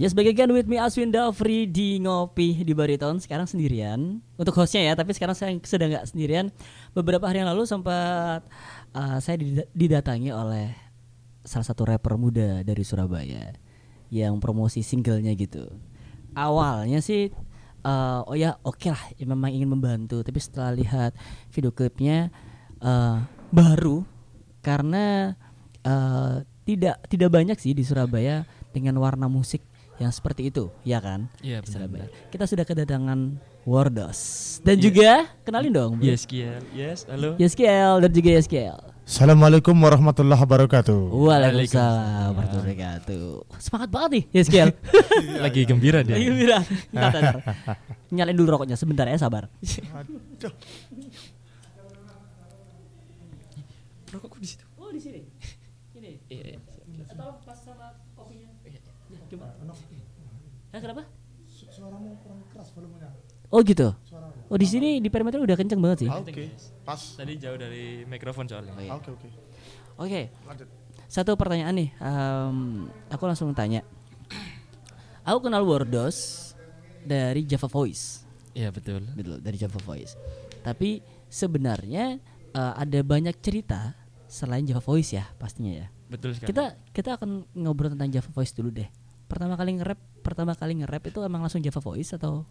Yes, back again with me Aswin Dafri di Ngopi di Bariton. Sekarang sendirian. Untuk hostnya ya, tapi sekarang saya sedang nggak sendirian. Beberapa hari yang lalu sempat uh, Saya did- didatangi oleh Salah satu rapper muda dari Surabaya Yang promosi singlenya gitu. Awalnya sih uh, Oh ya oke lah, ya memang ingin membantu. Tapi setelah lihat video klipnya uh, Baru Karena uh, tidak tidak banyak sih di Surabaya dengan warna musik yang seperti itu, ya kan? Iya, benar. Kita sudah kedatangan Wardos dan juga kenalin dong. bro. Yes, Kiel. Yes, halo. YesKL dan juga YesKL. Assalamualaikum warahmatullahi wabarakatuh. Waalaikumsalam warahmatullahi wabarakatuh. Semangat banget nih YesKL. Lagi gembira dia. Lagi gembira. Nyalain dulu rokoknya sebentar ya, sabar di situ. Oh, di sini. Ini. Iya, iya. Tolong pas sama kopinya. Ya, coba. Hah, kenapa? Suaramu kurang keras volumenya. Oh gitu. Oh di sini di perimeter udah kenceng banget sih. Oke, pas. Tadi jauh dari mikrofon soalnya. Oh, iya. Oke, oke. Oke, Lanjut. satu pertanyaan nih. em, aku langsung tanya. Aku kenal Wardos dari Java Voice, Iya, betul. betul dari Java Voice. Tapi sebenarnya eh, ada banyak cerita selain Java Voice ya pastinya ya. Betul sekali. Kita kita akan ngobrol tentang Java Voice dulu deh. Pertama kali nge-rap, pertama kali nge-rap itu emang langsung Java Voice atau?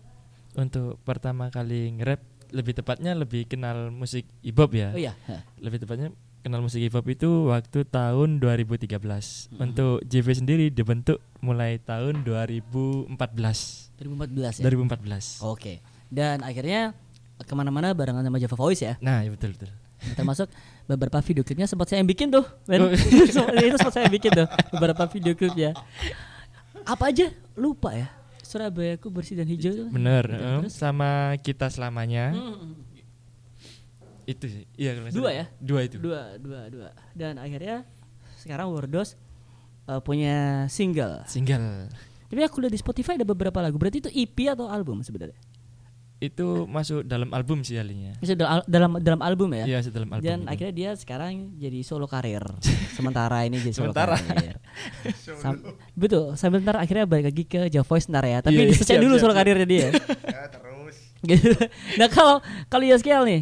untuk pertama kali nge-rap lebih tepatnya lebih kenal musik hip hop ya. Oh iya. Lebih tepatnya kenal musik hip hop itu waktu tahun 2013. Hmm. Untuk JV sendiri dibentuk mulai tahun 2014. 2014 ya. 2014. Oke. Dan akhirnya ke mana-mana barengan sama Java Voice ya. Nah, iya betul betul. termasuk beberapa video klipnya sempat saya yang bikin tuh. Oh. itu sempat saya bikin tuh beberapa video klipnya apa aja lupa ya Surabaya ku bersih dan hijau. Bener. Terus? sama kita selamanya. Hmm, Itu sih. Iya, kalau Dua ya? Dua itu. dua dua dua dan akhirnya sekarang Wardos uh, punya single Single. tapi aku lihat di Spotify ada beberapa lagu berarti itu EP atau album sebenarnya Itu masuk dalam album sih alinya. Maksudnya dalam dalam dalam album ya Iya, dalam album. dan itu. akhirnya dia sekarang jadi solo karir sementara ini jadi solo Sementara. karir Sam- betul sebentar akhirnya balik lagi ke Java Voice ntar ya tapi Iya, iya, diselesaikan siap, dulu siap, solo siap. karirnya dia Ya, terus. Gitu. nah kalau kalau Yaskiel nih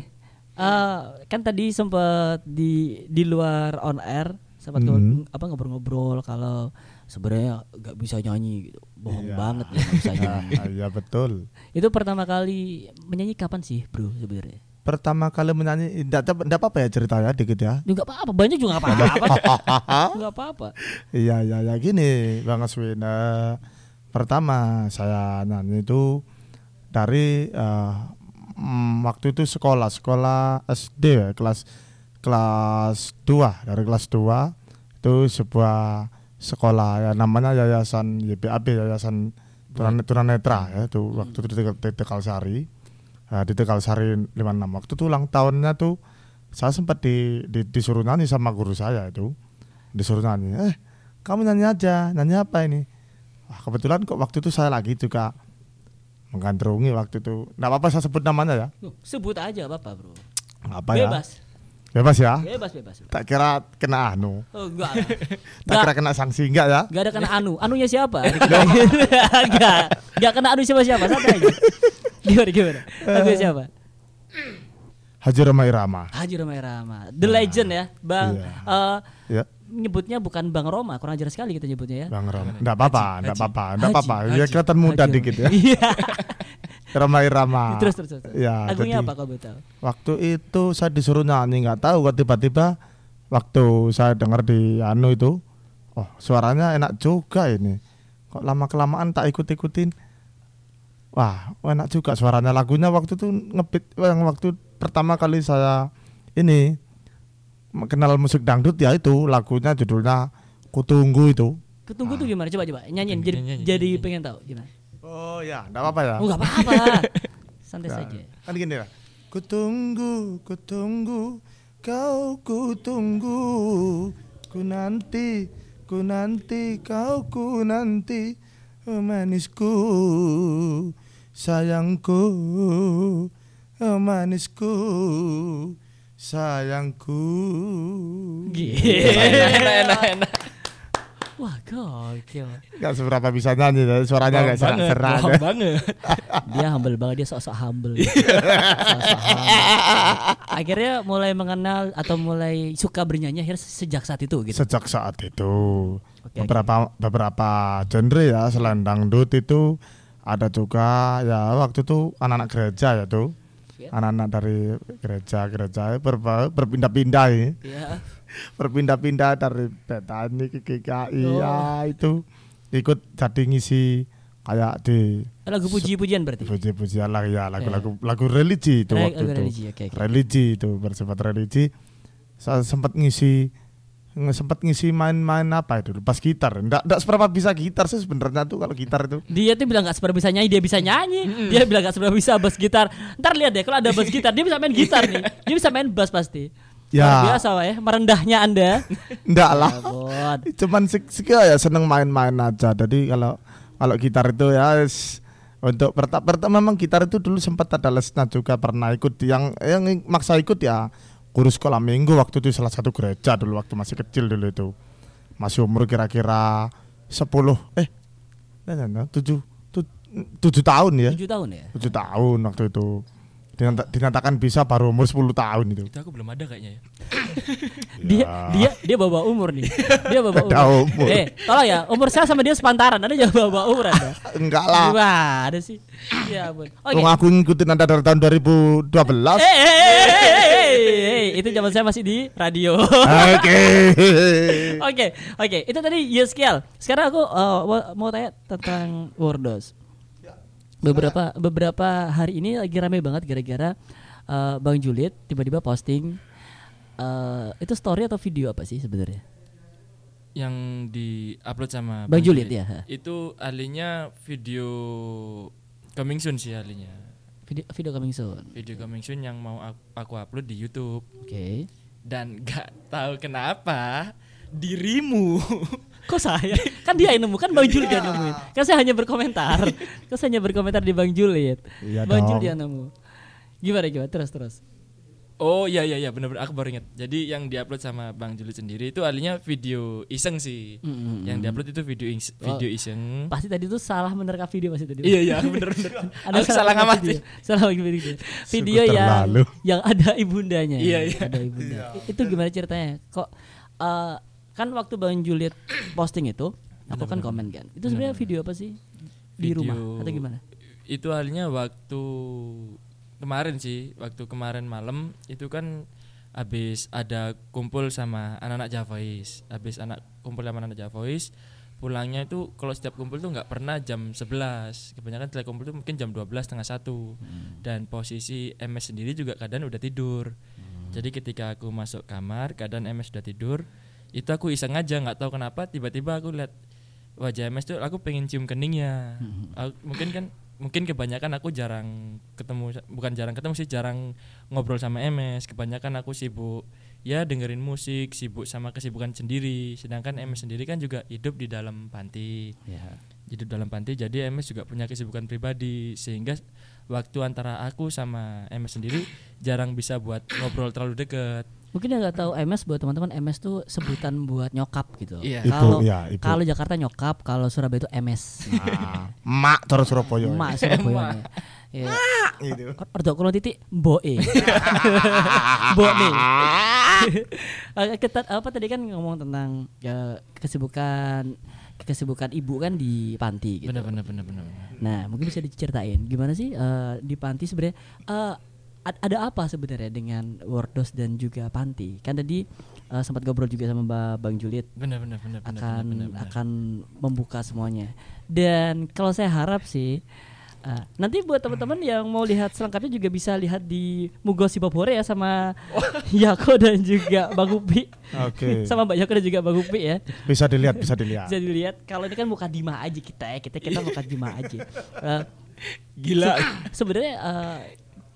eh, kan tadi sempat di di luar on air sempat ngob- apa ngobrol-ngobrol kalau sebenarnya nggak bisa nyanyi gitu bohong Iya. banget ya bisa nyanyi Ah, Iya, betul. itu pertama kali menyanyi kapan sih bro sebenarnya Pertama kali menyanyi enggak apa-apa ya ceritanya dikit ya. juga apa-apa banyak juga nggak apa-apa nggak apa-apa Iya, iya, ya gini, Bang Aswin. Eh, pertama saya nyanyi itu dari mm, waktu itu sekolah, sekolah SD ya, kelas kelas 2, dari kelas 2 itu sebuah sekolah ya namanya Yayasan YPAB Yayasan Tunan Tunanetra ya itu waktu itu di, Tegal- di Tegalsari. Nah, di Tegalsari 56 waktu itu ulang tahunnya tuh saya sempat di, di- disuruh nyanyi sama guru saya itu. Disuruh nyanyi eh kamu nyanyi aja nyanyi apa ini? Wah, kebetulan kok waktu itu saya lagi juga menggandrungi waktu itu. Nggak apa-apa saya sebut namanya ya. Loh, sebut aja apa bro. Apa ya bebas bebas ya bebas bebas tak kira kena anu oh enggak tak kira kena sanksi enggak ya Gak ada kena anu. Anunya siapa? Gak. Gak kena anu siapa siapa. Santai aja. Gimana gimana? Anunya siapa? Haji Roma Irama Haji Roma Irama. The legend ya, Bang. Iya. eh, ya nyebutnya bukan Bang Roma, kurang ajar sekali kita nyebutnya ya. Bang Roma enggak apa-apa enggak apa-apa enggak apa-apa ya Haji. kelihatan muda Haji dikit ya Iya. Roma Irama terus terus terus. ya Lagunya jadi- apa kalau boleh tahu? Waktu itu saya disuruh nyanyi nggak tahu kok tiba-tiba waktu saya dengar di anu itu, oh suaranya enak juga ini. Kok lama kelamaan tak ikut-ikutin. Wah, enak juga suaranya lagunya waktu itu ngebit yang waktu pertama kali saya ini kenal musik dangdut ya itu lagunya judulnya Kutunggu itu. Ketunggu tuh gimana? Coba coba nyanyiin. Jadi Nyanyi, nyanyi, jadi nyanyi. pengen tahu gimana? Oh ya, enggak apa-apa ya. Oh enggak apa-apa. Santai Nah, saja. Kan gini ya. Kutunggu, kutunggu, kau kutunggu, ku nanti, ku nanti, kau ku nanti, oh manisku, sayangku, oh manisku, sayangku. Gila. enak, enak, enak. Wah, gokil. Gak seberapa bisa nyanyi, suaranya Bohong gak banget, serak-serak. bohong banget. Dia humble banget, dia sok-sok humble. Sok-sok humble. Akhirnya mulai mengenal atau mulai suka bernyanyi akhirnya sejak saat itu gitu. Sejak saat itu Oke, beberapa beberapa genre ya selain dangdut itu ada juga ya waktu itu anak-anak gereja ya tuh Ya. anak-anak dari gereja-gereja berpindah-pindah ya Iya. berpindah-pindah dari Betani ke GKI Oh. ya itu ikut jadi ngisi kayak di Lagu puji-pujian berarti. puji-pujian lah ya lagu-lagu lagu religi itu Re- waktu lagu itu religi, oke, oke. religi itu bersifat religi saya sempat ngisi sempat ngisi main-main apa itu pas gitar enggak enggak seberapa bisa gitar sih sebenarnya tuh kalau gitar itu Dia tuh bilang gak seberapa bisa nyanyi, dia bisa nyanyi. Dia bilang gak seberapa bisa bass gitar. Ntar lihat deh kalau ada bass gitar, dia bisa main gitar nih. Dia bisa main bass pasti. Ya. Luar biasa ya, merendahnya Anda. enggak lah Ampun. cuman sih sih ya seneng main-main aja jadi kalau kalau gitar itu ya untuk pertama pertama memang gitar itu dulu sempat ada lesnya juga pernah ikut yang yang maksa ikut ya guru sekolah minggu waktu itu salah satu gereja dulu waktu masih kecil dulu itu masih umur kira-kira 10 eh nah, nah, nah, tujuh tu- tujuh tahun ya Tujuh tahun ya. tujuh tahun waktu itu Dinata- dinyatakan bisa baru umur 10 tahun itu Itu aku belum ada kayaknya ya. Dia Ya. dia dia bawa umur nih. Dia bawa umur. Umur. Eh, tolong ya, umur saya sama dia sepantaran. Anda jangan bawa umur Anda. enggak lah Gimana sih? Ya ampun. Oke. Wong aku ngikutin anda dari tahun 2012 Eh, eh, eh, eh, eh, eh, itu zaman saya masih di radio. Oke. Oke, oke. Itu tadi Yeskiel. Sekarang aku uh, mau- tanya tentang Wordos. Beberapa beberapa hari ini lagi rame banget gara-gara uh, Bang Juliet tiba-tiba posting uh, itu story atau video apa sih sebenarnya? Yang di-upload sama Bang Juliet, ya. Itu ahlinya video coming soon sih ahlinya. Video video coming soon. Video coming soon yang mau aku, upload di YouTube Oke. dan gak tahu kenapa dirimu Kok saya? Kan dia yang nemu, kan Bang Juliet yang nemuin. Kan saya hanya berkomentar. Kan saya hanya berkomentar di Bang Juliet. Iya Bang. Juliet yang nemu. Gimana gimana? Terus terus. Oh iya iya iya benar-benar aku baru ingat. Jadi yang diupload sama Bang Juli sendiri itu ahlinya video iseng sih. Mm, mm, Yang diupload itu video is- video iseng. Pasti tadi tuh salah menerka video pasti tadi. Iya iya bener bener. Ada aku salah ngamati. video. Salah lagi video. Video Sungguh yang terlalu. yang ada ibundanya. Iya, iya. Ada ibunda. I- Itu gimana ceritanya? Kok eh, kan waktu Bang Juliet posting itu, aku kan komen kan. Itu sebenarnya video apa sih? Di Video- rumah atau gimana? Itu ahlinya waktu kemarin sih, waktu kemarin malam itu kan habis ada kumpul sama anak-anak Javais. Habis anak kumpul sama anak Javais, pulangnya itu kalau setiap kumpul tuh nggak pernah jam 11. Kebanyakan setelah kumpul tuh mungkin jam 12 setengah satu. Dan posisi MS sendiri juga kadang udah tidur. Jadi ketika aku masuk kamar, keadaan MS sudah tidur, itu aku iseng aja nggak tahu kenapa tiba-tiba aku lihat wajah MS tuh aku pengen cium keningnya. Aku- mungkin kan mungkin kebanyakan aku jarang ketemu bukan jarang ketemu sih jarang ngobrol sama MS. Kebanyakan aku sibuk ya dengerin musik, sibuk sama kesibukan sendiri. Sedangkan MS sendiri kan juga hidup di dalam panti Ya. hidup dalam panti jadi MS juga punya kesibukan pribadi sehingga waktu antara aku sama MS sendiri jarang bisa buat ngobrol terlalu deket Mungkin yang nggak tahu MS buat teman-teman MS tuh sebutan buat nyokap gitu. Iya. Kalau ya, kalau Jakarta nyokap, kalau Surabaya itu MS. Nah, mak terus Surabaya. Emak Surabaya. Ya. Gitu. Ordo kulo titik mboke. Mbokne. Eh, kita apa tadi kan ngomong tentang ya, kesibukan kesibukan ibu kan di panti gitu. bener bener bener bener Nah, mungkin bisa diceritain gimana sih eh, di panti sebenarnya eh, ad- ada apa sebenarnya dengan Wordos dan juga panti? Kan tadi eh, sempat ngobrol juga sama Mbak Bang Juliet bener bener bener akan bener, bener. akan membuka semuanya. Dan kalau saya harap sih uh, nanti buat teman-teman yang mau lihat selengkapnya juga bisa lihat di Mugos Sibopore ya sama Yako dan juga Bang Upi. Oke. sama Mbak Yako dan juga Bang Upi ya. Bisa dilihat, bisa dilihat. Bisa dilihat kalau ini kan muka Dima aja kita ya. Kita kita muka Dima aja. Uh, gila se- sebenarnya uh,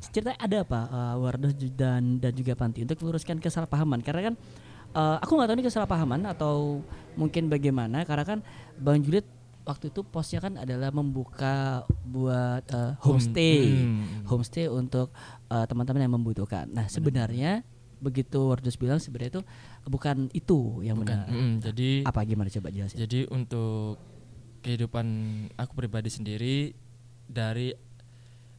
ceritanya ada apa uh, Wardos ju- dan dan juga Panti untuk meluruskan kesalahpahaman karena kan uh, aku nggak tahu ini kesalahpahaman atau mungkin bagaimana karena kan Bang Juliet waktu itu posnya kan adalah membuka buat uh, homestay hmm. homestay untuk uh, teman-teman yang membutuhkan. Nah sebenarnya begitu Wardus bilang sebenarnya itu bukan itu yang bukan benar. Mm, jadi Apa gimana coba jelasin? jadi untuk kehidupan aku pribadi sendiri dari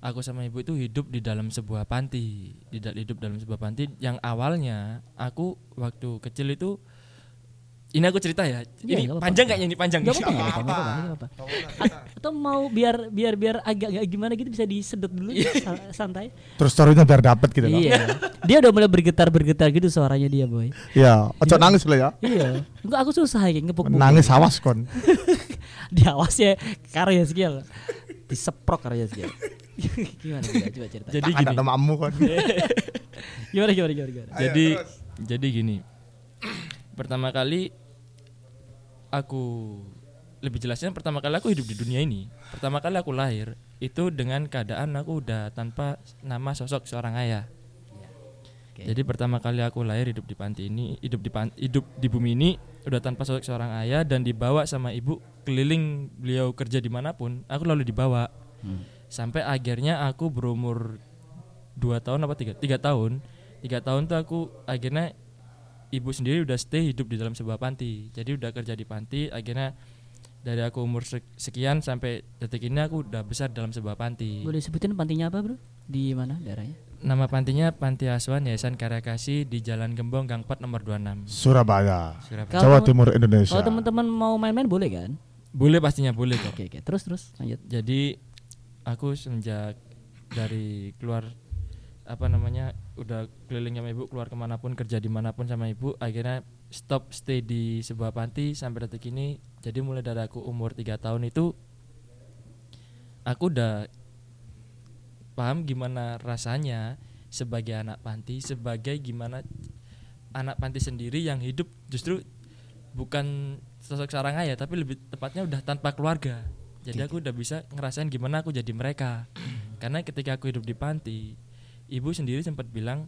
aku sama ibu itu hidup di dalam sebuah panti tidak hidup dalam sebuah panti yang awalnya aku waktu kecil itu ini aku cerita ya Iya, ini panjang kayaknya ini panjang Gak apa-apa, nggak apa-apa, nggak apa-apa, nggak apa-apa. A- Atau mau biar biar biar agak agak gimana gitu bisa disedot dulu sa- santai. Terus storynya biar dapet gitu loh. Iya. Dia udah mulai bergetar-bergetar gitu suaranya dia, boy. Iya, ojo nangis lo ya. Iya. Enggak aku susah ya ngepuk Nangis awas kon. Diawas ya karya skill. Diseprok karya skill. gimana coba, coba cerita. jadi gini ada mamu kon. Gimana gimana gimana gimana. jadi jadi gini pertama kali aku lebih jelasnya pertama kali aku hidup di dunia ini pertama kali aku lahir itu dengan keadaan aku udah tanpa nama sosok seorang ayah Oke. jadi pertama kali aku lahir hidup di panti ini hidup di pan- hidup di bumi ini udah tanpa sosok seorang ayah dan dibawa sama ibu keliling beliau kerja di mana pun aku lalu dibawa Hmm. Sampai akhirnya aku berumur dua tahun apa tiga tiga tahun tiga tahun tuh aku akhirnya ibu sendiri udah stay hidup di dalam sebuah panti jadi udah kerja di panti akhirnya dari aku umur sek- sekian sampai detik ini aku udah besar dalam sebuah panti Boleh sebutin pantinya apa, Bro? Di mana daerahnya? nama pantinya Panti Asuhan Yayasan Karya Kasih di Jalan Gembong Gang 4 nomor 26 Surabaya. Surabaya Jawa Timur Indonesia. Kalau teman-teman mau main-main boleh kan? boleh pastinya boleh kok Oke, oke. Terus terus lanjut. jadi aku semenjak dari keluar apa namanya udah keliling sama ibu keluar ke mana pun kerja di mana pun sama ibu akhirnya stop stay di sebuah panti sampai detik ini. Jadi mulai dari aku umur tiga tahun itu aku udah paham gimana rasanya sebagai anak panti sebagai gimana anak panti sendiri yang hidup justru bukan sosok seorang ayah tapi lebih tepatnya udah tanpa keluarga jadi aku udah bisa ngerasain gimana aku jadi mereka. Karena ketika aku hidup di panti ibu sendiri sempat bilang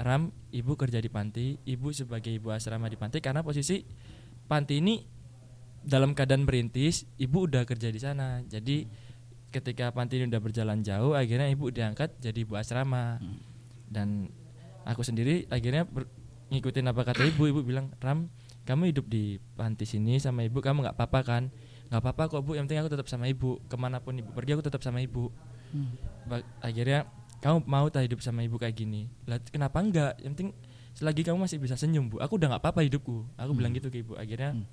Ram ibu kerja di panti ibu sebagai ibu asrama di panti karena posisi panti ini dalam keadaan merintis ibu udah kerja di sana. Jadi ketika panti ini udah berjalan jauh akhirnya ibu diangkat jadi ibu asrama. Dan aku sendiri akhirnya ngikutin apa kata ibu ibu bilang Ram kamu hidup di panti sini sama ibu kamu nggak apa-apa kan nggak apa-apa kok bu. Yang penting aku tetap sama ibu. Ke mana pun ibu pergi aku tetap sama ibu. Hmm. Akhirnya kamu mau tak hidup sama ibu kayak gini? Lah kenapa enggak yang penting selagi kamu masih bisa senyum bu aku udah nggak apa-apa hidupku. Aku bilang gitu ke ibu. Akhirnya Hmm.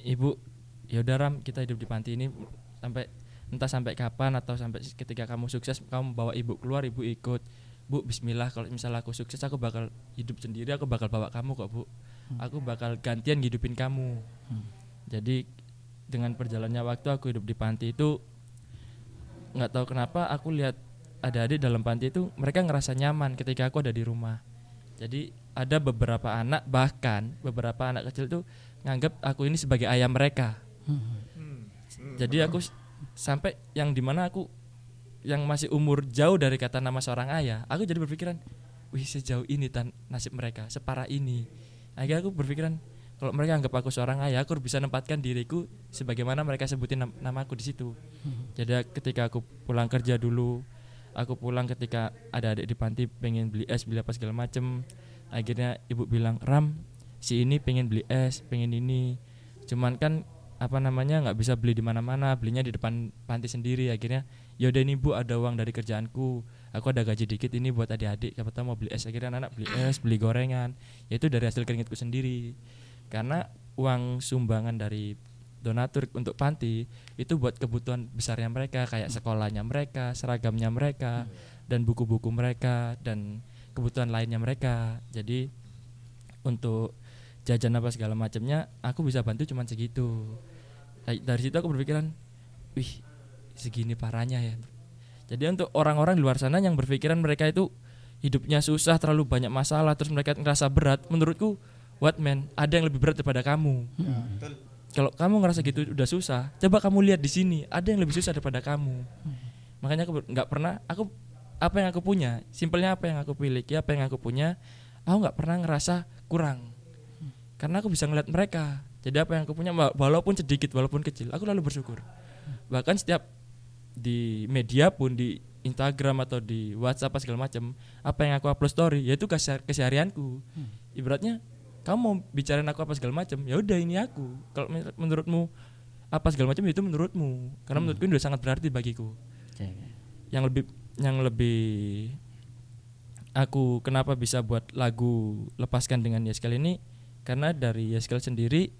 ibu ya udah ram kita hidup di panti ini sampai entah sampai kapan atau sampai ketika kamu sukses kamu bawa ibu keluar ibu ikut. Bu Bismillah kalau misalnya aku sukses aku bakal hidup sendiri aku bakal bawa kamu kok bu. Aku bakal gantian hidupin kamu. Hmm. Jadi dengan perjalannya waktu aku hidup di panti itu nggak tahu kenapa aku lihat ada adik dalam panti itu mereka ngerasa nyaman ketika aku ada di rumah. Jadi ada beberapa anak bahkan beberapa anak kecil tuh nganggap aku ini sebagai ayah mereka. Hmm. jadi aku sampai yang di mana aku yang masih umur jauh dari kata nama seorang ayah aku jadi berpikiran wih sejauh ini tan nasib mereka separah ini. Akhirnya aku berpikiran kalau mereka anggap aku seorang ayah aku bisa nempatkan diriku sebagaimana mereka sebutin nam- nama aku di situ. Jadi ketika aku pulang kerja dulu aku pulang ketika ada adik di panti pengen beli es beli apa segala macem. Akhirnya ibu bilang ram si ini pengen beli es pengen ini. Cuman kan apa namanya nggak bisa beli di mana-mana belinya di depan panti sendiri. Akhirnya yaudah ini bu ada uang dari kerjaanku. Aku ada gaji dikit ini buat adik-adik. Siapa tahu mau beli es. Akhirnya anak beli es beli gorengan. Ya itu dari hasil keringetku sendiri karena uang sumbangan dari donatur untuk panti itu buat kebutuhan besarnya mereka kayak sekolahnya mereka seragamnya mereka dan buku-buku mereka dan kebutuhan lainnya mereka. Jadi untuk jajan apa segala macamnya aku bisa bantu cuman segitu. Dari- dari situ aku berpikiran wih segini parahnya ya. Jadi untuk orang-orang di luar sana yang berpikiran mereka itu hidupnya susah terlalu banyak masalah terus mereka ngerasa berat menurutku what man? Ada yang lebih berat daripada kamu. Kalau kamu ngerasa gitu udah susah coba kamu lihat di sini ada yang lebih susah daripada kamu. Makanya aku nggak pernah aku apa yang aku punya simpelnya apa yang aku miliki apa yang aku punya aku nggak pernah ngerasa kurang. Karena aku bisa ngeliat mereka. Jadi apa yang aku punya wa- walaupun sedikit walaupun kecil aku lalu bersyukur. Bahkan setiap di media pun di Instagram atau di WhatsApp segala macam apa yang aku upload story ya itu kesehar- keseharianku ibaratnya kamu mau bicarain aku apa segala macam ya udah ini aku. Kalau men- menurutmu apa segala macam ya itu menurutmu. Karena menurutku ini udah sangat berarti bagiku. Yang lebih yang lebih aku kenapa bisa buat lagu lepaskan dengan Yeskel ini karena dari Yeskel sendiri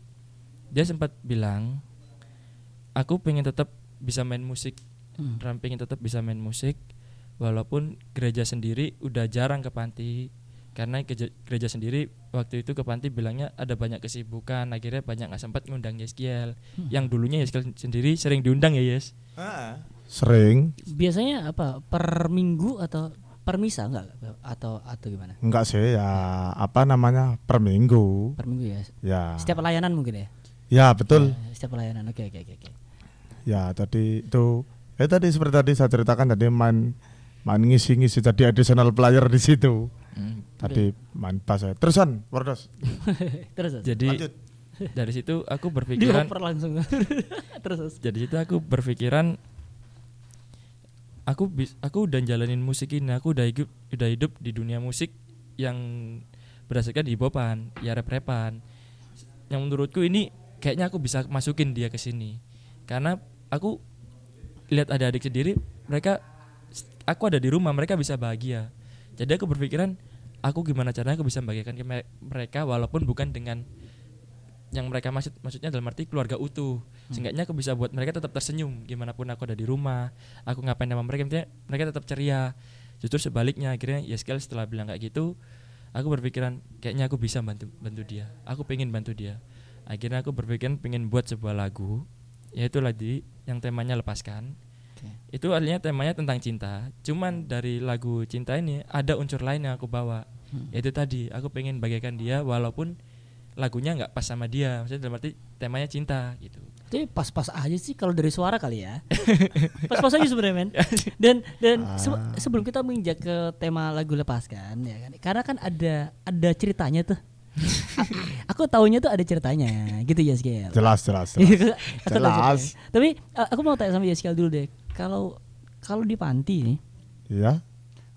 dia sempat bilang aku pengen tetap bisa main musik. Hmm. Ram pengen tetap bisa main musik walaupun gereja sendiri udah jarang ke panti karena gereja, gereja sendiri waktu itu ke panti bilangnya ada banyak kesibukan akhirnya banyak nggak sempat ngundang Yeskiel yang dulunya Yeskiel sendiri sering diundang ya Yes Sering, Biasanya apa? Per minggu atau per misa enggak atau atau gimana? enggak sih ya apa namanya per minggu. Per minggu ya. Ya. Setiap layanan mungkin ya. Ya betul. Ya, setiap layanan. Oke oke oke oke. Ya tadi itu ya tadi seperti tadi saya ceritakan tadi main main ngisi-ngisi tadi additional player di situ. Hmm. Tadi main bass saya. Terusan, Wardos. Terus terus. jadi Lanjut. dari situ aku berpikiran langsung. terus jadi situ aku berpikiran aku bis, aku udah jalanin musik ini aku udah hidup udah hidup di dunia musik yang berdasarkan hip hopan ya rap rapan yang menurutku ini kayaknya aku bisa masukin dia ke sini karena aku lihat adik-adik sendiri mereka aku ada di rumah mereka bisa bahagia jadi aku berpikiran aku gimana caranya aku bisa membagikan ke me- mereka walaupun bukan dengan yang mereka maksud maksudnya dalam arti keluarga utuh. Seenggaknya aku bisa buat mereka tetap tersenyum. Gimana pun aku ada di rumah aku ngapain sama mereka intinya mereka tetap ceria. Justru sebaliknya akhirnya ya sekali setelah bilang kayak gitu aku berpikiran kayaknya aku bisa bantu bantu dia. Aku pengen bantu dia. Akhirnya aku berpikiran pengen buat sebuah lagu yaitu lagi yang temanya lepaskan Oke. itu artinya temanya tentang cinta cuman dari lagu cinta ini ada unsur lain yang aku bawa yaitu tadi aku pengen bagaikan dia walaupun lagunya nggak pas sama dia maksudnya dalam arti temanya cinta gitu Tapi pas-pas aja sih kalau dari suara kali ya. Pas-pas aja sebenarnya men. Dan dan se- sebelum kita menginjak ke tema lagu lepaskan ya kan. Karena kan ada ada ceritanya tuh. Aku taunya tuh ada ceritanya gitu ya Skiel. Jelas, jelas. jelas. Aku tahu Jelas. Tapi uh, aku mau tanya sama Yeskiel dulu deh. Kalau kalau di panti nih, Iya.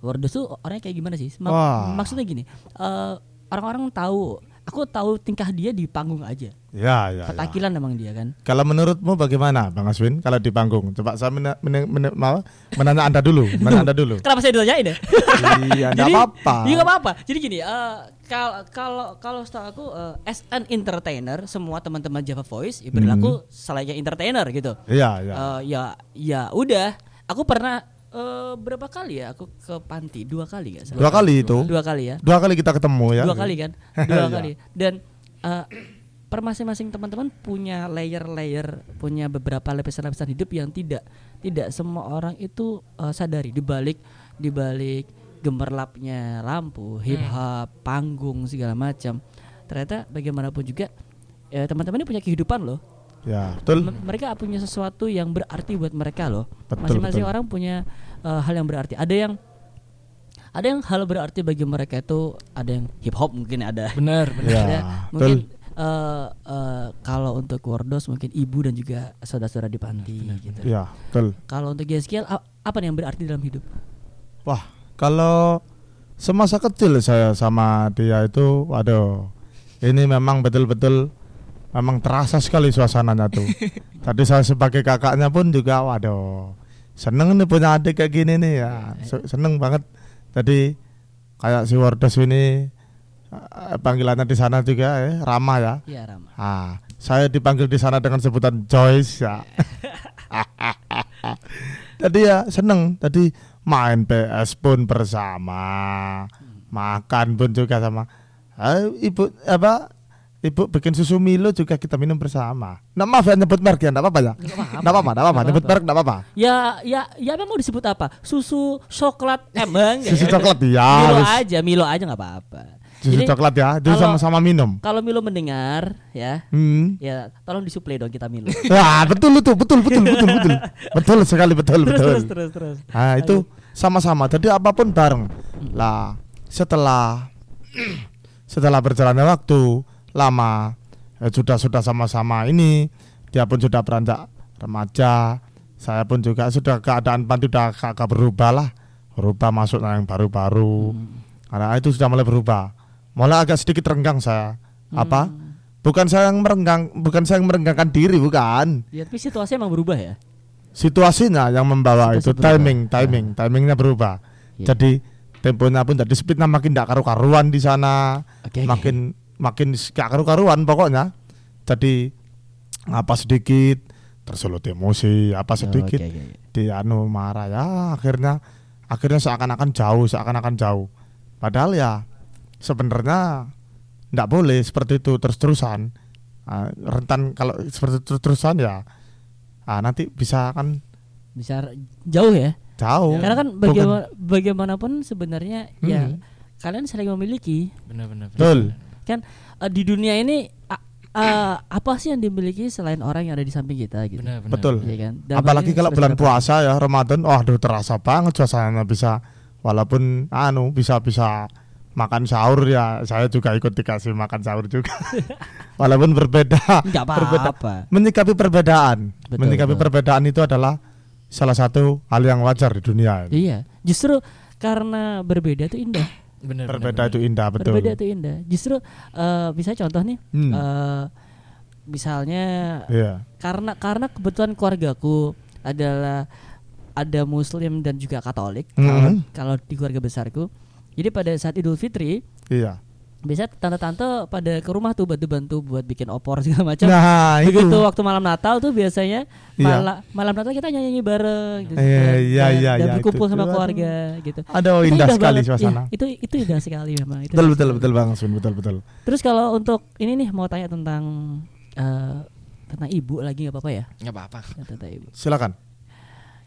Wardos tuh orangnya kayak gimana sih? Ma- Wah. Maksudnya gini, eh, orang-orang tahu, aku tahu tingkah dia di panggung aja. Ya, ya, ya. Petakilan emang dia kan. Kalau menurutmu bagaimana, Bang Aswin? Kalau di panggung, coba saya mene- mene- mau menanya anda dulu, menanya anda dulu. Kenapa saya ditanyain ya? iya, enggak apa-apa. Iya nggak apa-apa. Jadi gini, eh, kalau kalau kalau setahu aku eh, as an entertainer, semua teman-teman Java Voice ya berlaku selainnya entertainer gitu. Iya, iya. Eh, ya ya udah. Aku pernah eh, berapa kali ya? Aku ke panti dua kali ya. Dua kali itu. Dua kali ya. Dua kali kita ketemu ya. Dua kali kan? Dua Iya. kali. Dan eh, per masing-masing teman-teman punya layer-layer, punya beberapa lapisan-lapisan hidup yang tidak tidak semua orang itu eh, sadari di balik di balik gemerlapnya lampu, hip hop, panggung segala macam. Ternyata bagaimanapun juga eh, teman-teman ini punya kehidupan loh. Ya, betul. M- mereka punya sesuatu yang berarti buat mereka loh. Betul, Masing-masing orang punya eh, hal yang berarti. Ada yang ada yang hal berarti bagi mereka itu ada yang hip hop mungkin ada. benar benar Ya, ada betul. Eh, eh, kalau untuk Wardos mungkin ibu dan juga saudara-saudara di panti gitu. Ya, betul. Kalau untuk a- apa nih yang berarti dalam hidup? Wah, kalau semasa kecil saya sama dia itu, waduh, ini memang betul-betul memang terasa sekali suasananya tuh. Tadi saya sebagai kakaknya pun juga, waduh, seneng nih punya adik kayak gini nih ya, Se- seneng banget. Tadi kayak si Wardos ini panggilannya di sana juga ya, Rama ya. Ya Rama. Ah, saya dipanggil di sana dengan sebutan Joyce ya. Tadi ya seneng. Tadi main PS pun bersama, makan pun juga sama. Ah, ibu apa? Ibu bikin susu Milo juga kita minum bersama. Nah, maaf ya nyebut merek ya, enggak apa-apa ya. Enggak apa-apa, enggak apa-apa. Nyebut merek enggak apa-apa. Ya ya ya emang mau disebut apa? Susu coklat emang Susu coklat ya. Milo aja, Milo aja nggak apa-apa. Susu Jadi, coklat ya. Itu sama-sama minum. Kalau Milo mendengar ya, Hmm. ya tolong disuplai dong kita Milo. Wah, betul itu, betul betul betul betul. Betul sekali betul terus betul. terus terus terus. Nah itu sama-sama. Jadi apa pun bareng. Lah setelah setelah berjalannya waktu lama eh, sudah sudah sama-sama ini dia pun sudah beranjak remaja saya pun juga sudah keadaan pan sudah agak berubah lah berubah masuk yang baru-baru Hmm. karena itu sudah mulai berubah mulai agak sedikit renggang saya apa Hmm. bukan saya yang merenggang bukan saya yang merenggangkan diri bukan Ya, tapi situasi emang berubah ya. situasinya yang membawa Situasi itu berubah. timing timing timingnya berubah Iya. jadi temponya pun jadi speednya makin tidak karu-karuan di sana oke. makin makin gak karu-karuan pokoknya jadi apa sedikit tersulut emosi apa sedikit Oke, oke, oke. di anu marah ya akhirnya akhirnya seakan-akan jauh seakan-akan jauh padahal ya sebenarnya tidak boleh seperti itu terus-terusan Ah, rentan kalau seperti itu terus-terusan ya ah, nanti bisa kan Bisa jauh ya. jauh Karena kan Bukan- bagaimana, bagaimanapun sebenarnya ya Hmm. kalian saling memiliki benar-benar betul kan eh, di dunia ini eh, apa sih yang dimiliki selain orang yang ada di samping kita gitu. benar-benar Betul. Iya kan? Dan apalagi kalau bulan puasa ya Ramadan oh aduh terasa banget suasananya bisa walaupun anu bisa bisa makan sahur ya saya juga ikut dikasih makan sahur juga walaupun berbeda Enggak berbeda apa-apa. menyikapi perbedaan Betul, menyikapi betul. perbedaan itu adalah salah satu hal yang wajar di dunia ini. Iya, justru karena berbeda itu indah. benar berbeda itu indah betul Berbeda itu indah. Justru eh bisa contoh nih, Hmm. eh, misalnya iya karena karena kebetulan keluargaku adalah ada Muslim dan juga Katolik. Kalau Hmm. kalau di keluarga besarku, jadi pada saat Idul Fitri iya biasa tante-tante pada ke rumah tuh bantu-bantu buat bikin opor segala macam. nah itu Begitu waktu malam Natal tuh biasanya Iya. mala- malam Natal kita nyanyi bareng gitu. Iya, dan- iya, dan- iya, dan iya, berkumpul itu sama tuh, keluarga gitu. aduh Itu indah sekali banget. suasana Iya, itu itu indah sekali memang. Itu betul indah betul betul bang Sun betul betul Terus kalau untuk ini nih mau tanya tentang eh, tentang ibu lagi nggak apa-apa ya? nggak apa-apa Ya, tentang ibu. silakan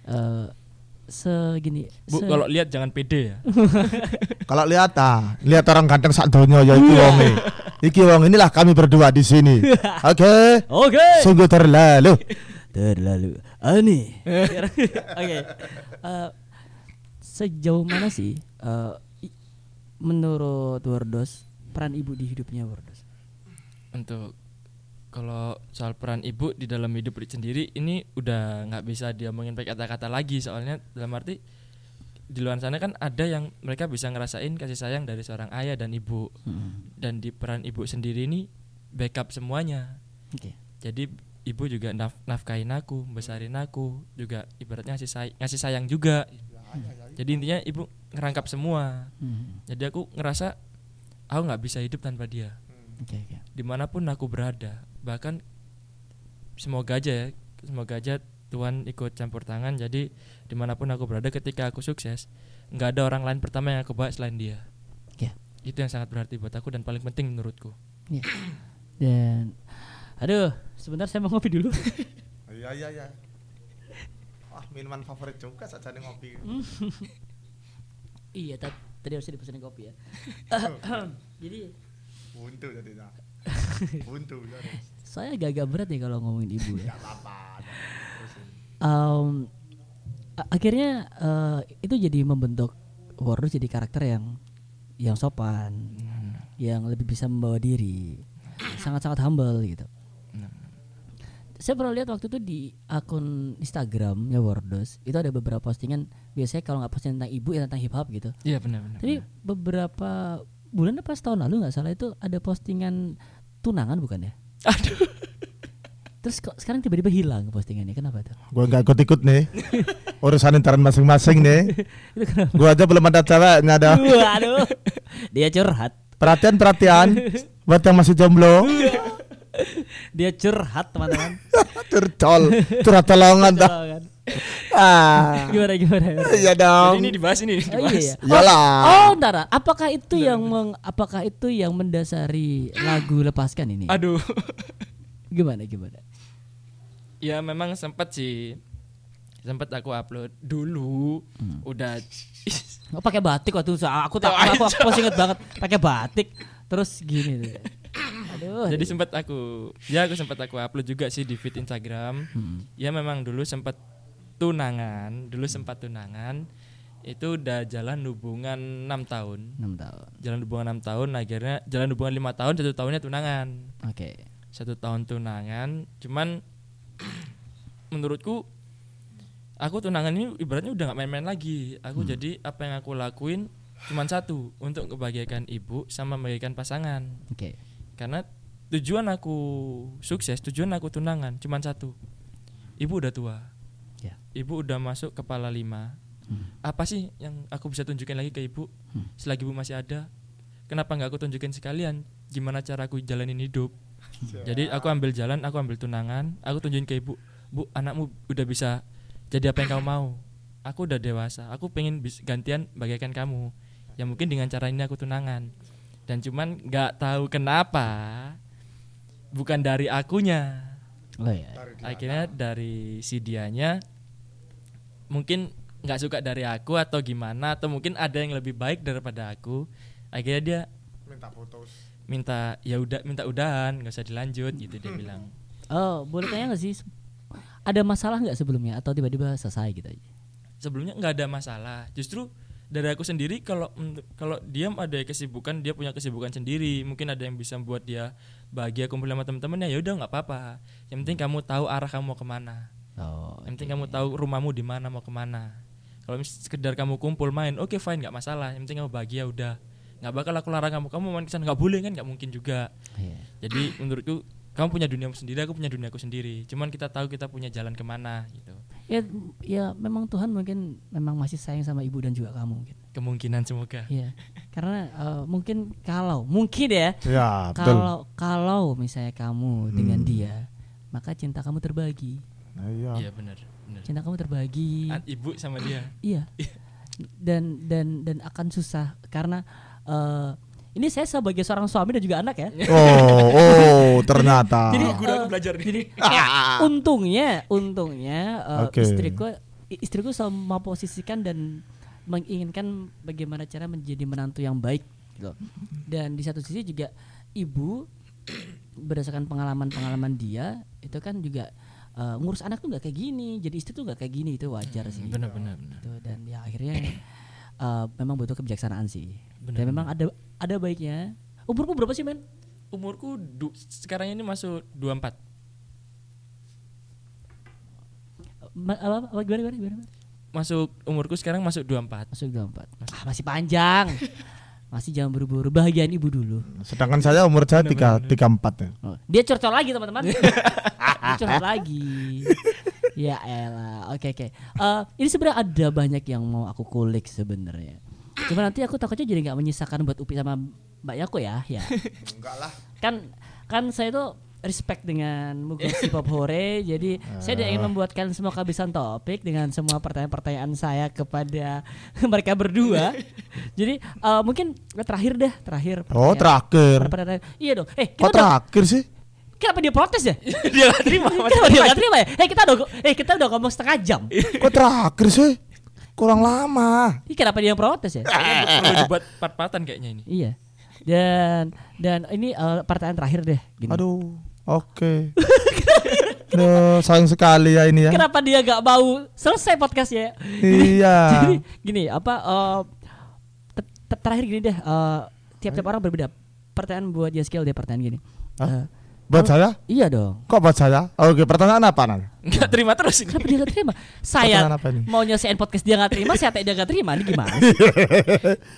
Eh, segini. bu se- kalau lihat jangan pede ya kalau lihat ah lihat orang ganteng sak donya ya iki wong iki wong inilah kami berdua di sini oke Oke. sungguh terlalu Terlalu aneh. Oke. Eh, sejauh mana sih eh, i- menurut Wardos peran ibu di hidupnya Wardos? untuk kalau soal peran ibu di dalam hidup sendiri ini udah nggak bisa diomongin pakai kata-kata lagi. Soalnya dalam arti di luar sana kan ada yang mereka bisa ngerasain kasih sayang dari seorang ayah dan ibu. Dan di peran ibu sendiri ini backup semuanya. Oke. jadi ibu juga naf nafkahin aku besarin aku juga ibaratnya ngasih say- ngasih sayang juga. Jadi intinya ibu ngerangkap semua. Hmm. jadi aku ngerasa aku nggak bisa hidup tanpa dia. Oke oke. di mana pun aku berada bahkan semoga aja ya semoga aja Tuhan ikut campur tangan jadi di mana pun aku berada ketika aku sukses nggak ada orang lain pertama yang aku bawa selain dia Oke. itu yang sangat berarti buat aku dan paling penting menurutku Iya. Dan aduh, sebentar saya mau ngopi dulu. iya iya iya ah minuman favorit juga saja nih ngopi iya, ta- tadi harusnya dipesenin kopi ya. Jadi buntu jadi nah. buntu saya agak-agak berat nih kalau ngomongin ibu ya. Apa-apa a- akhirnya eh, itu jadi membentuk Wardos jadi karakter yang yang sopan, yang lebih bisa membawa diri, sangat-sangat humble gitu. Saya pernah lihat waktu itu di akun Instagramnya Wardos itu ada beberapa postingan biasanya kalau nggak posting tentang ibu ya tentang hip hop gitu. iya benar-benar Tapi beberapa bulan apa setahun lalu nggak salah itu ada postingan tunangan bukan ya? aduh Terus kok sekarang tiba-tiba hilang postingannya kenapa tuh? Gua nggak ikut-ikut nih urusan intern masing-masing nih itu kenapa? gua aja belum ada ceweknya dah Waduh, dia curhat. perhatian perhatian buat yang masih jomblo Dia curhat teman-teman. curcol curhat tolongan dah Tolongan. Ah gimana gimana? iya Jadi dong ini dibahas ini Oh, dibahas. iya, iya. Iyalah. Oh, ntar. Apakah itu yang meng, apakah itu yang mendasari lagu lepaskan ini? aduh Gimana gimana? ya memang sempat sih sempat aku upload dulu Hmm. udah Oh, pakai batik waktu itu. Aku tak Oh, aku, aku, aku inget banget pakai batik. Terus gini tuh. Aduh. jadi sempat aku ya aku sempat aku upload juga sih di feed Instagram Hmm. ya memang dulu sempat tunangan dulu sempat tunangan itu udah jalan hubungan enam tahun 6 tahun. jalan hubungan enam tahun akhirnya jalan hubungan lima tahun satu tahunnya tunangan Oke. satu tahun tunangan cuman menurutku aku tunangan ini ibaratnya udah nggak main-main lagi. Aku Hmm. jadi apa yang aku lakuin cuman satu untuk kebahagiaan ibu sama membahagiakan pasangan. Oke. Karena tujuan aku sukses, tujuan aku tunangan cuman satu. Ibu udah tua. Ibu udah masuk kepala lima. Hmm. Apa sih yang aku bisa tunjukin lagi ke ibu Hmm. selagi ibu masih ada? Kenapa nggak aku tunjukin sekalian gimana cara aku jalanin hidup? Jadi aku ambil jalan, aku ambil tunangan, aku tunjukin ke ibu, bu anakmu udah bisa jadi apa yang kamu mau. Aku udah dewasa, aku pengen gantian bagaikan kamu. Ya mungkin dengan cara ini aku tunangan. Dan cuman nggak tahu kenapa, bukan dari akunya, Oh ya. akhirnya dari si dianya mungkin nggak suka dari aku atau gimana atau mungkin ada yang lebih baik daripada aku akhirnya dia minta putus minta ya udah minta udahan nggak usah dilanjut gitu dia bilang Oh, boleh tanya nggak sih? Ada masalah nggak sebelumnya atau tiba-tiba selesai gitu aja? sebelumnya nggak ada masalah justru dari aku sendiri kalau mm, kalau dia ada kesibukan dia punya kesibukan sendiri mungkin ada yang bisa membuat dia bahagia kumpul sama teman-temannya ya udah nggak apa-apa yang penting kamu tahu arah kamu mau ke mana Oh. yang penting kamu tahu rumahmu di mana mau ke mana kalau mis- sekedar kamu kumpul main oke fine nggak masalah yang penting kamu bahagia udah nggak bakal aku larang kamu kamu main ke sana nggak boleh kan nggak mungkin juga Iya. jadi menurutku kamu punya duniamu sendiri aku punya duniaku sendiri cuman kita tahu kita punya jalan ke mana gitu Ya, ya memang Tuhan mungkin memang masih sayang sama ibu dan juga kamu gitu. kemungkinan semoga Iya. Karena eh, mungkin kalau mungkin ya ya betul kalau kalau misalnya kamu dengan Hmm. dia maka cinta kamu terbagi. Nah, iya iya benar Cinta kamu terbagi. An- ibu sama dia Iya. Dan dan dan akan susah karena eh, ini saya sebagai seorang suami dan juga anak ya. oh oh ternyata Jadi Guru aku eh, belajar nih. Jadi kayak untungnya untungnya eh, Oke. istriku istriku selalu memposisikan dan menginginkan bagaimana cara menjadi menantu yang baik gitu. Dan di satu sisi juga ibu berdasarkan pengalaman-pengalaman dia itu kan juga eh, ngurus anak tuh nggak kayak gini, jadi istri tuh nggak kayak gini itu wajar sih. benar benar benar Gitu. Dan ya akhirnya eh, memang butuh kebijaksanaan sih. Benar, dan memang ada ada baiknya. Umurku berapa sih men? umurku du- sekarang ini masuk 24 Ma- apa, apa gimana, gimana, gimana? masuk umurku sekarang masuk 24 Masuk 24 ah, Masih panjang Masih jangan buru-buru Bahagian ibu dulu sedangkan saya umur saya tiga tiga empat ya oh, Dia curcol lagi teman-teman Curcol lagi. Ya elah Oke oke. Eh, Ini sebenarnya ada banyak yang mau aku kulik sebenarnya. Cuma nanti aku takutnya jadi nggak menyisakan buat Upi sama Mbak Yako ya Ya. Enggak lah. Kan Kan saya tuh respect dengan Mugosi Pop Hore Jadi saya tidak ingin membuatkan semua kehabisan topik Dengan semua pertanyaan-pertanyaan saya kepada mereka berdua. Jadi eh, mungkin terakhir deh Terakhir oh terakhir? pertanyaan- Iya dong. Eh kita udah terakhir sih Kenapa dia protes ya? dia gak terima Kenapa dia gak terima ya? Eh kita udah eh kita udah ngomong setengah jam. kok terakhir sih kurang lama Ini kenapa dia yang protes ya? perlu dibuat part-partan kayaknya ini iya. Dan dan ini eh, pertanyaan terakhir deh gini. aduh oke Duh, sayang sekali ya ini ya Kenapa dia gak mau selesai podcastnya? iya Jadi gini apa eh, te- te- terakhir gini deh eh, tiap-tiap orang berbeda. Pertanyaan buat Yaskiel deh pertanyaan gini. Hah? Eh, buat oh, saya Iya dong. kok buat saya oke pertanyaan apa Nan? nggak terima terus ini Kenapa dia gak terima? Saya mau nyelesain podcast dia gak terima, saya tak dia gak terima. Ini gimana?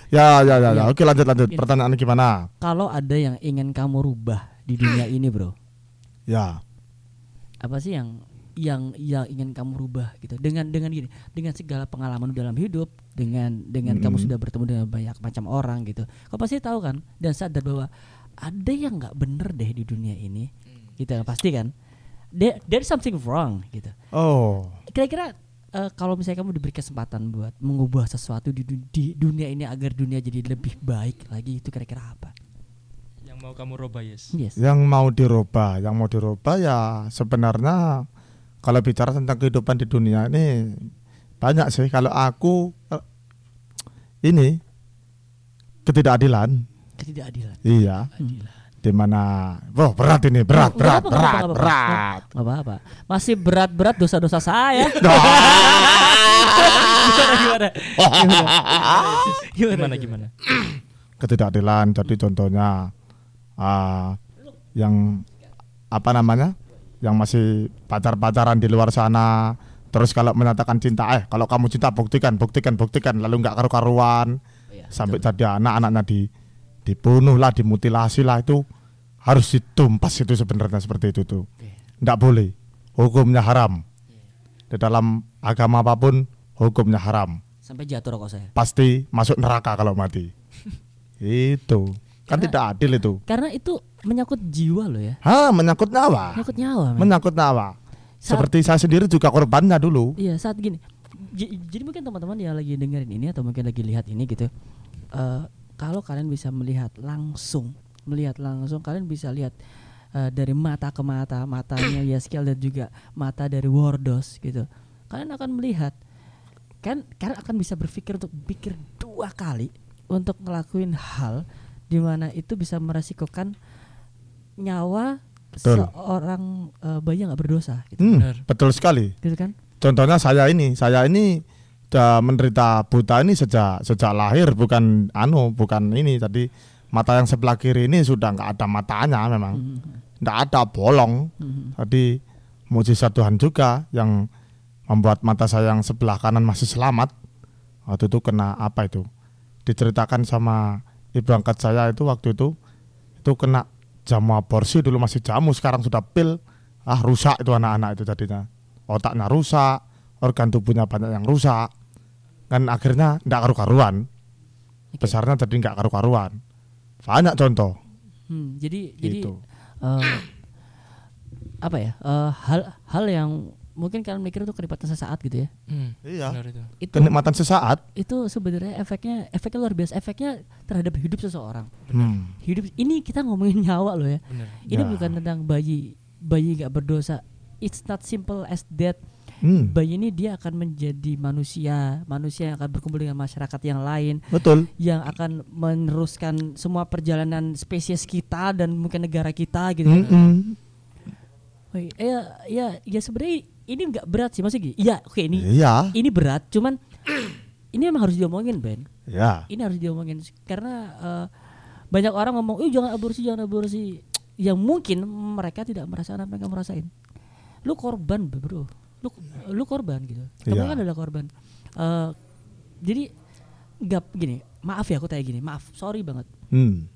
ya ya ya, ya. Iya. oke lanjut lanjut Gini. pertanyaan gimana Kalau ada yang ingin kamu rubah di dunia ini, Bro. ya apa sih yang yang yang ingin kamu rubah gitu dengan dengan gini dengan segala pengalaman dalam hidup dengan dengan kamu Mm. sudah bertemu dengan banyak macam orang gitu kau pasti tahu kan dan sadar bahwa ada yang nggak bener deh di dunia ini gitu kan pasti kan? There there's something wrong gitu. Oh. Kira-kira eh, kalau misalnya kamu diberi kesempatan buat mengubah sesuatu di, du- di dunia ini agar dunia jadi lebih baik lagi itu kira-kira apa? Yang mau kamu robah yes. Yes. Yang mau dirubah yang mau dirubah ya sebenarnya kalau bicara tentang kehidupan di dunia ini banyak sih. Kalau aku eh, ini ketidakadilan ketidakadilan iya. Di mana? Wah berat ini berat berat berat apa-apa, nggak berat apa-apa. Masih berat-berat dosa-dosa saya. gimana, gimana? gimana gimana ketidakadilan jadi contohnya ah, yang apa namanya? Yang masih pacar-pacaran di luar sana Terus kalau menyatakan cinta, eh kalau kamu cinta buktikan, buktikan, buktikan, lalu nggak karu-karuan, Iya, sampai jadi anak anaknya di dibunuh lah, dimutilasi lah itu harus ditumpas itu sebenarnya seperti itu tuh. Oke. Nggak boleh, hukumnya haram. Di dalam agama apa pun hukumnya haram, Sampai jatuh rokok saya. pasti masuk neraka kalau mati. itu kan Karena- tidak adil itu. Karena itu menyangkut jiwa loh ya. Hah, menyangkut nyawa, Menyangkut nyawa. men. menyangkut nyawa. Saat- Seperti saya sendiri juga korbannya dulu. Iya saat gini. J- jadi mungkin teman-teman yang lagi dengerin ini atau mungkin lagi lihat ini gitu. eh kalau kalian bisa melihat langsung, melihat langsung, kalian bisa lihat eh, dari mata ke mata, matanya Yaskiel dan juga mata dari Wardos gitu. Kalian akan melihat kan kalian akan bisa berpikir untuk pikir dua kali untuk ngelakuin hal di mana itu bisa meresikokan nyawa Betul. seorang eh, bayi yang nggak berdosa gitu. Hmm, Benar. betul sekali. Gitu kan? Contohnya saya ini, saya ini sudah menderita buta ini sejak sejak lahir bukan anu, bukan ini tadi mata yang sebelah kiri ini sudah nggak ada matanya memang, Hmm. nggak ada bolong. Hmm. Tadi mujizat Tuhan juga yang membuat mata saya yang sebelah kanan masih selamat. Waktu itu kena apa itu? Diceritakan sama ibu angkat saya itu waktu itu itu kena jamu aborsi dulu masih jamu sekarang sudah pil ah rusak itu anak-anak itu tadinya otaknya rusak organ tubuhnya banyak yang rusak kan akhirnya nggak karu-karuan. Oke. besarnya jadi nggak karu-karuan. Banyak contoh. Hmm, jadi jadi gitu. eh, apa ya eh, hal hal yang mungkin kalian mikir itu kenikmatan sesaat gitu ya? Hmm, iya. itu. itu kenikmatan sesaat? itu sebenarnya efeknya efeknya luar biasa. Efeknya terhadap hidup seseorang. Hmm. hidup ini kita ngomongin nyawa loh ya. Benar. ini Ya. bukan tentang bayi bayi nggak berdosa. It's not simple as that Hmm. bayi ini dia akan menjadi manusia manusia yang akan berkumpul dengan masyarakat yang lain betul yang akan meneruskan semua perjalanan spesies kita dan mungkin negara kita gitu kan. Mm-mm. Woi, ya ya ya sebenarnya ini nggak berat sih maksudnya gini. Iya, oke ini iya ini berat, cuman ini memang harus diomongin Ben. ya Ini harus diomongin karena eh, banyak orang ngomong, "Ih, jangan aborsi, jangan aborsi." Yang mungkin mereka tidak merasakan apa yang kamu rasain. Lu korban, Bro. Lu lu korban gitu. Kamu Iya. kan adalah korban. Eh, jadi nggak gini, maaf ya aku tanya gini, maaf, sorry banget. hmm.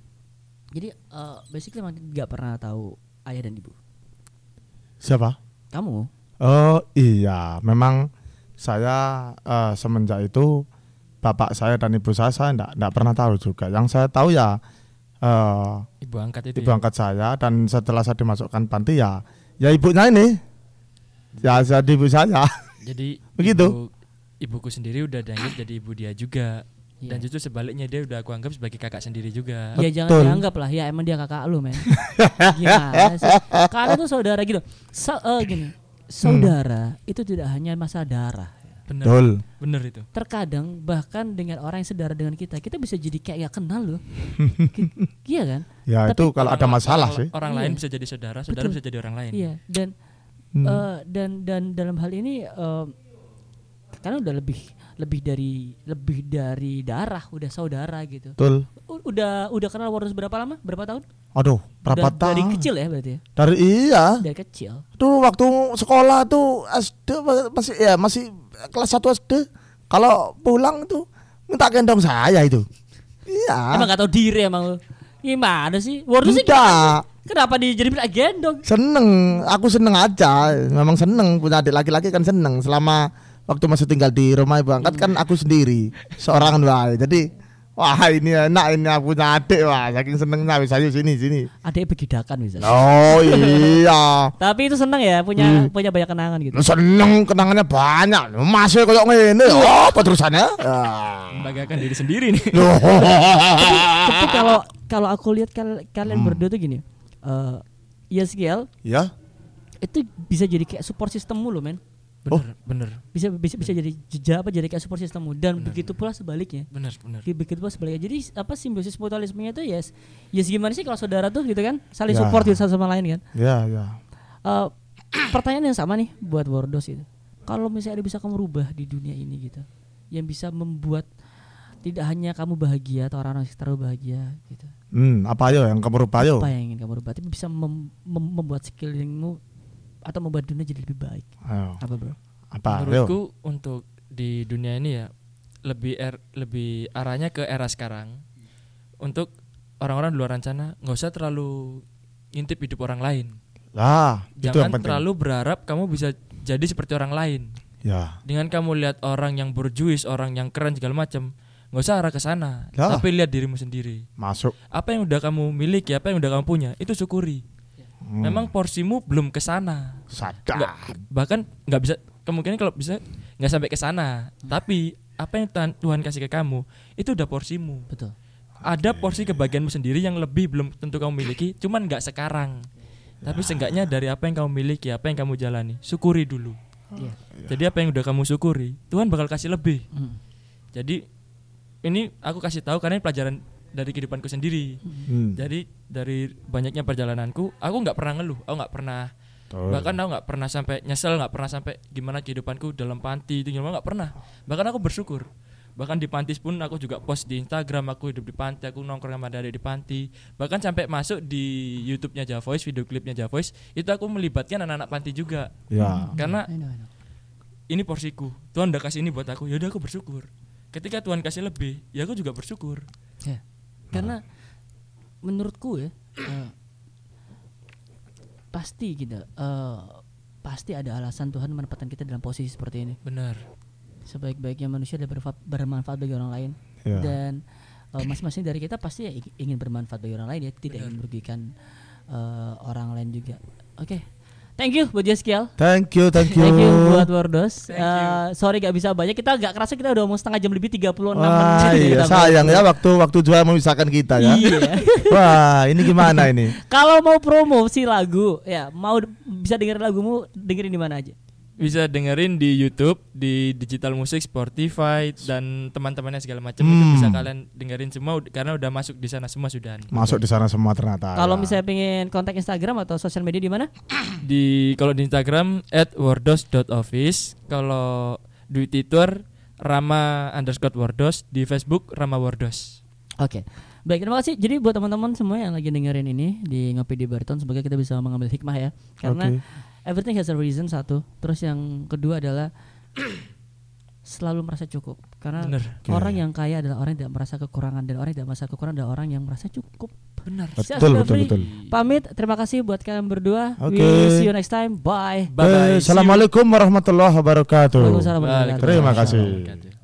Jadi eh, basically emang nggak pernah tahu ayah dan ibu. siapa Kamu oh iya memang saya eh, semenjak itu bapak saya dan ibu saya saya enggak, enggak pernah tahu juga yang saya tahu ya eh, Ibu angkat itu. ibu ya? angkat saya dan setelah saya dimasukkan panti ya ya ibunya ini ya jadi ibu saya Jadi Begitu. ibu- ibuku sendiri udah dianggap jadi ibu dia juga. Dan Iya. justru sebaliknya dia udah aku anggap sebagai kakak sendiri juga. Ya jangan dianggap lah ya emang dia kakak lu men. Gimana sih? Kalian tuh saudara gitu. So, eh, gini, saudara itu tidak hanya masa darah. Bener. betul Bener itu. Terkadang bahkan dengan orang yang sedara dengan kita, kita bisa jadi kayak gak kenal loh. Iya kan? ya Tapi itu kalau ada masalah orang- sih Orang Iya. lain bisa jadi saudara, saudara Betul. bisa jadi orang lain. Iya dan Hmm. eh, dan dan dalam hal ini eh, karena udah lebih lebih dari lebih dari darah, udah saudara gitu. betul U- Udah udah kenal Wardos berapa lama? Berapa tahun? aduh berapa Da- tahun Dari kecil ya berarti ya? dari iya Dari kecil. tuh waktu sekolah tuh SD masih ya masih kelas 1 SD kalau pulang tuh minta gendong saya itu iya Emang gak tau diri emang lu. Gimana sih? Wardos sih Enggak. Kenapa di jadi minta gendong? seneng aku seneng aja memang seneng punya adik laki-laki kan seneng selama waktu masih tinggal di rumah ibu angkat kan aku sendiri seorang wae jadi wah ini enak ini aku punya adik wah saking senengnya wis ayo sini sini Adanya begidakan bisa. oh iya Tapi itu seneng ya punya punya banyak kenangan gitu. seneng kenangannya banyak masih kayak ngene oh apa terusannya Ah. Membanggakan diri sendiri nih. Tapi kalau kalau aku lihat kal- kalian berdua tuh gini. Eh ISGL ya itu bisa jadi kayak support sistemmu loh men. Bener, bener, Bisa bisa bisa jadi jejak apa jadi kayak support sistemmu dan begitu pula sebaliknya. bener, bener. Begitu pula sebaliknya. Jadi apa simbiosis mutualismenya itu yes. Yes gimana sih kalau saudara tuh gitu kan saling Ya. support gitu satu sama lain kan. ya ya Eh, pertanyaan yang sama nih buat Wordos itu. Kalau misalnya ada bisa kamu rubah di dunia ini gitu, yang bisa membuat tidak hanya kamu bahagia atau orang-orang sekitar bahagia gitu. hmm apa yo yang kamu rubah Apa yang ingin kamu rubah? Tapi bisa mem- mem- membuat sekelilingmu atau membuat dunia jadi lebih baik. Ayo. Apa bro? Apa? Yo. Menurutku untuk di dunia ini ya lebih er, lebih arahnya ke era sekarang. Untuk orang-orang di luar sana nggak usah terlalu ngintip hidup orang lain. Lah, itu yang Jangan penting. terlalu berharap kamu bisa jadi seperti orang lain. Ya. Dengan kamu lihat orang yang berjuis, orang yang keren segala macam, nggak usah arah ke sana, tapi lihat dirimu sendiri. Masuk. Apa yang udah kamu miliki, apa yang udah kamu punya, itu syukuri. Hmm. Memang porsimu belum ke sana. sadar. Bahkan nggak bisa kemungkinan kalau bisa nggak sampai ke sana. Tapi apa yang Tuhan, Tuhan kasih ke kamu, itu udah porsimu. Betul. Ada porsi kebahagiaanmu sendiri yang lebih belum tentu kamu miliki, cuman nggak sekarang. Tapi seenggaknya dari apa yang kamu miliki, apa yang kamu jalani, syukuri dulu. Iya. Jadi apa yang udah kamu syukuri, Tuhan bakal kasih lebih. Mm. Jadi ini aku kasih tahu karena ini pelajaran dari kehidupanku sendiri. Hmm. Jadi dari banyaknya perjalananku, aku nggak pernah ngeluh, aku nggak pernah Betul. bahkan aku nggak pernah sampai nyesel, nggak pernah sampai gimana kehidupanku dalam panti itu gimana nggak pernah. Bahkan aku bersyukur. Bahkan di panti pun aku juga post di Instagram aku hidup di panti, aku nongkrong sama adik di panti. Bahkan sampai masuk di YouTube-nya Javoice, video klipnya Javoice, itu aku melibatkan anak-anak panti juga. Ya. Karena I know, I know. ini porsiku. Tuhan udah kasih ini buat aku, ya udah aku bersyukur. Ketika Tuhan kasih lebih, ya aku juga bersyukur. Ya. Karena menurutku ya eh, pasti gitu eh, pasti ada alasan Tuhan menempatkan kita dalam posisi seperti ini. Benar. Sebaik-baiknya manusia adalah bermanfaat bagi orang lain Ya. dan eh, masing-masing dari kita pasti ya ing- ingin bermanfaat bagi orang lain ya, tidak ingin merugikan eh, orang lain juga. Oke. Thank you buat Jaskiel. Thank you, thank you. Thank you buat Wardos. Thank Eh, sorry gak bisa banyak. Kita gak kerasa kita udah mau setengah jam lebih 36 Wah, menit. iya kita sayang ya waktu waktu jual memisahkan kita ya. Iya. Wah, ini gimana ini? Kalau mau promosi lagu, ya mau bisa dengerin lagumu, dengerin di mana aja. Bisa dengerin di YouTube, di Digital Music, Spotify dan teman-temannya segala macam itu Hmm. bisa kalian dengerin semua karena udah masuk di sana semua sudah. Masuk di sana semua ternyata. Kalau ya. misalnya pengen kontak Instagram atau sosial media di mana? Di kalau di Instagram @wordos.office, kalau di Twitter Rama underscore Wordos, di Facebook Rama Wordos. Oke. Baik, terima kasih. Jadi buat teman-teman semua yang lagi dengerin ini di Ngopi di Bariton semoga kita bisa mengambil hikmah ya. Karena Oke. Everything has a reason satu. Terus yang kedua adalah selalu merasa cukup. Karena Bener. orang yang kaya adalah orang yang tidak merasa kekurangan dan orang yang tidak merasa kekurangan adalah orang yang merasa cukup. Benar. Betul, betul, betul. Pamit, terima kasih buat kalian berdua. Oke. We see you next time. Bye. Bye bye. Eh, Assalamualaikum warahmatullahi wabarakatuh. Waalaikumsalam Terima kasih. Waalaikumsalam.